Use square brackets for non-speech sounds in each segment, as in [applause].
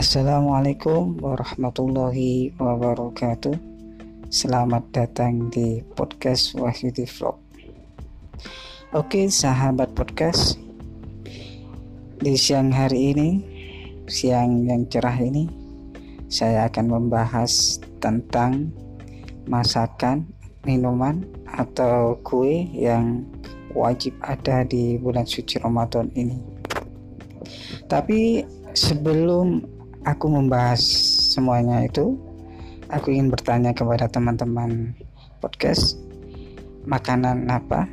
Assalamualaikum warahmatullahi wabarakatuh. Selamat datang di podcast Wahyudi Vlog. Oke sahabat podcast Di siang hari ini Siang yang cerah ini Saya akan membahas tentang Masakan, minuman, atau kue yang wajib ada di bulan suci Ramadan ini. Tapi sebelum aku membahas semuanya itu, aku ingin bertanya kepada teman-teman podcast, makanan apa,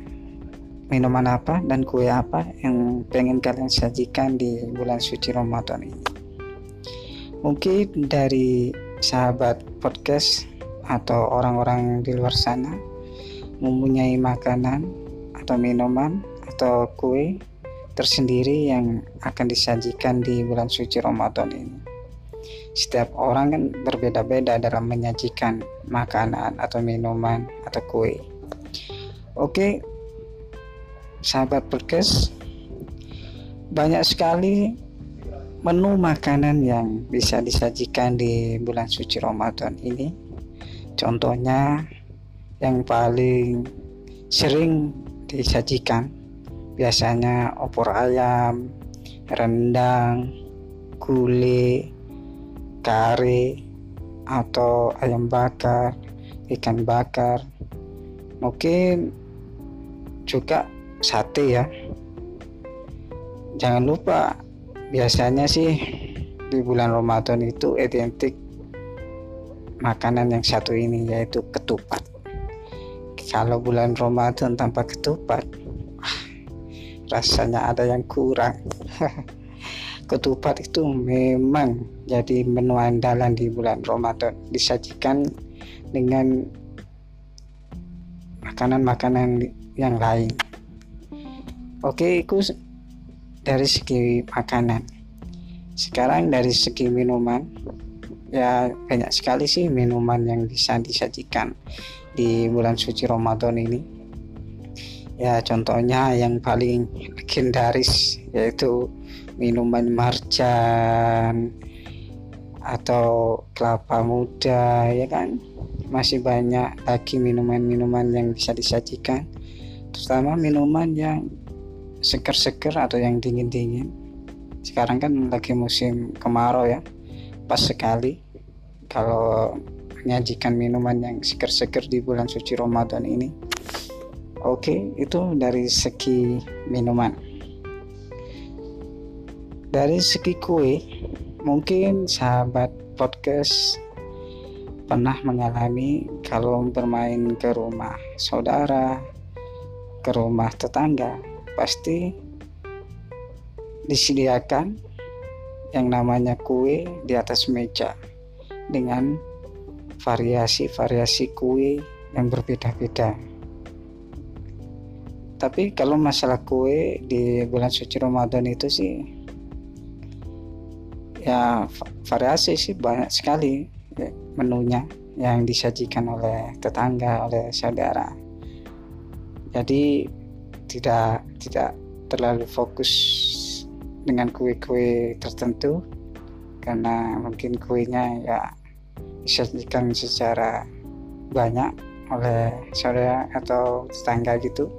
minuman apa, dan kue apa yang pengen kalian sajikan di bulan suci Ramadan ini. Mungkin dari sahabat podcast atau orang-orang di luar sana mempunyai makanan atau minuman atau kue tersendiri yang akan disajikan di bulan suci Ramadan ini setiap orang kan berbeda-beda dalam menyajikan makanan atau minuman atau kue. Oke, sahabat podcast, banyak sekali menu makanan yang bisa disajikan di bulan suci Ramadan ini. Contohnya yang paling sering disajikan biasanya opor ayam, rendang, gulai, kare atau ayam bakar, ikan bakar, mungkin juga sate ya. Jangan lupa, biasanya sih di bulan Ramadan itu identik makanan yang satu ini yaitu ketupat. Kalau bulan Ramadan tanpa ketupat, rasanya ada yang kurang. [laughs] ketupat itu memang jadi menu andalan di bulan Ramadan. Disajikan dengan makanan-makanan yang lain. Oke itu dari segi makanan. Sekarang dari segi minuman ya banyak sekali sih minuman yang bisa disajikan di bulan suci Ramadan ini. Ya contohnya yang paling legendaris yaitu minuman marjan atau kelapa muda ya kan? Masih banyak lagi minuman-minuman yang bisa disajikan terutama minuman yang seger-seger atau yang dingin-dingin. Sekarang kan lagi musim kemarau ya. Pas sekali kalau menyajikan minuman yang seger-seger di bulan suci Ramadan ini. Oke itu dari segi minuman dari segi kue mungkin sahabat podcast pernah mengalami kalau bermain ke rumah saudara ke rumah tetangga pasti disediakan yang namanya kue di atas meja dengan variasi-variasi kue yang berbeda-beda. Tapi kalau masalah kue di bulan suci Ramadan itu sih ya variasi sih banyak sekali ya, menunya yang disajikan oleh tetangga oleh saudara. Jadi tidak tidak terlalu fokus dengan kue-kue tertentu karena mungkin kuenya ya disajikan secara banyak oleh saudara atau tetangga gitu.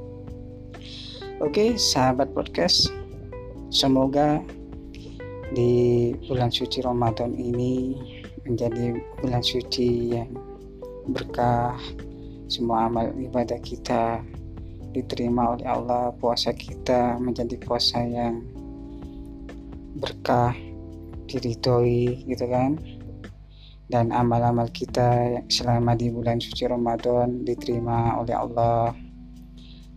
Oke sahabat podcast semoga di bulan suci Ramadan ini menjadi bulan suci yang berkah. Semua amal ibadah kita diterima oleh Allah puasa kita menjadi puasa yang berkah diridhoi gitu kan. Dan amal-amal kita selama di bulan suci Ramadan diterima oleh Allah.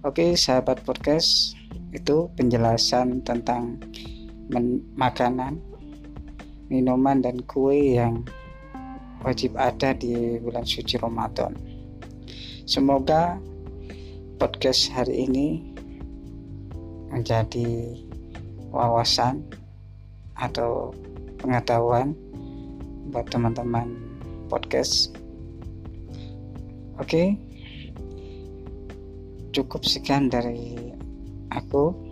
Oke sahabat podcast itu penjelasan tentang makanan, minuman dan kue yang wajib ada di bulan suci Ramadan. Semoga podcast hari ini menjadi wawasan atau pengetahuan buat teman-teman podcast. Oke, cukup sekian dari aku.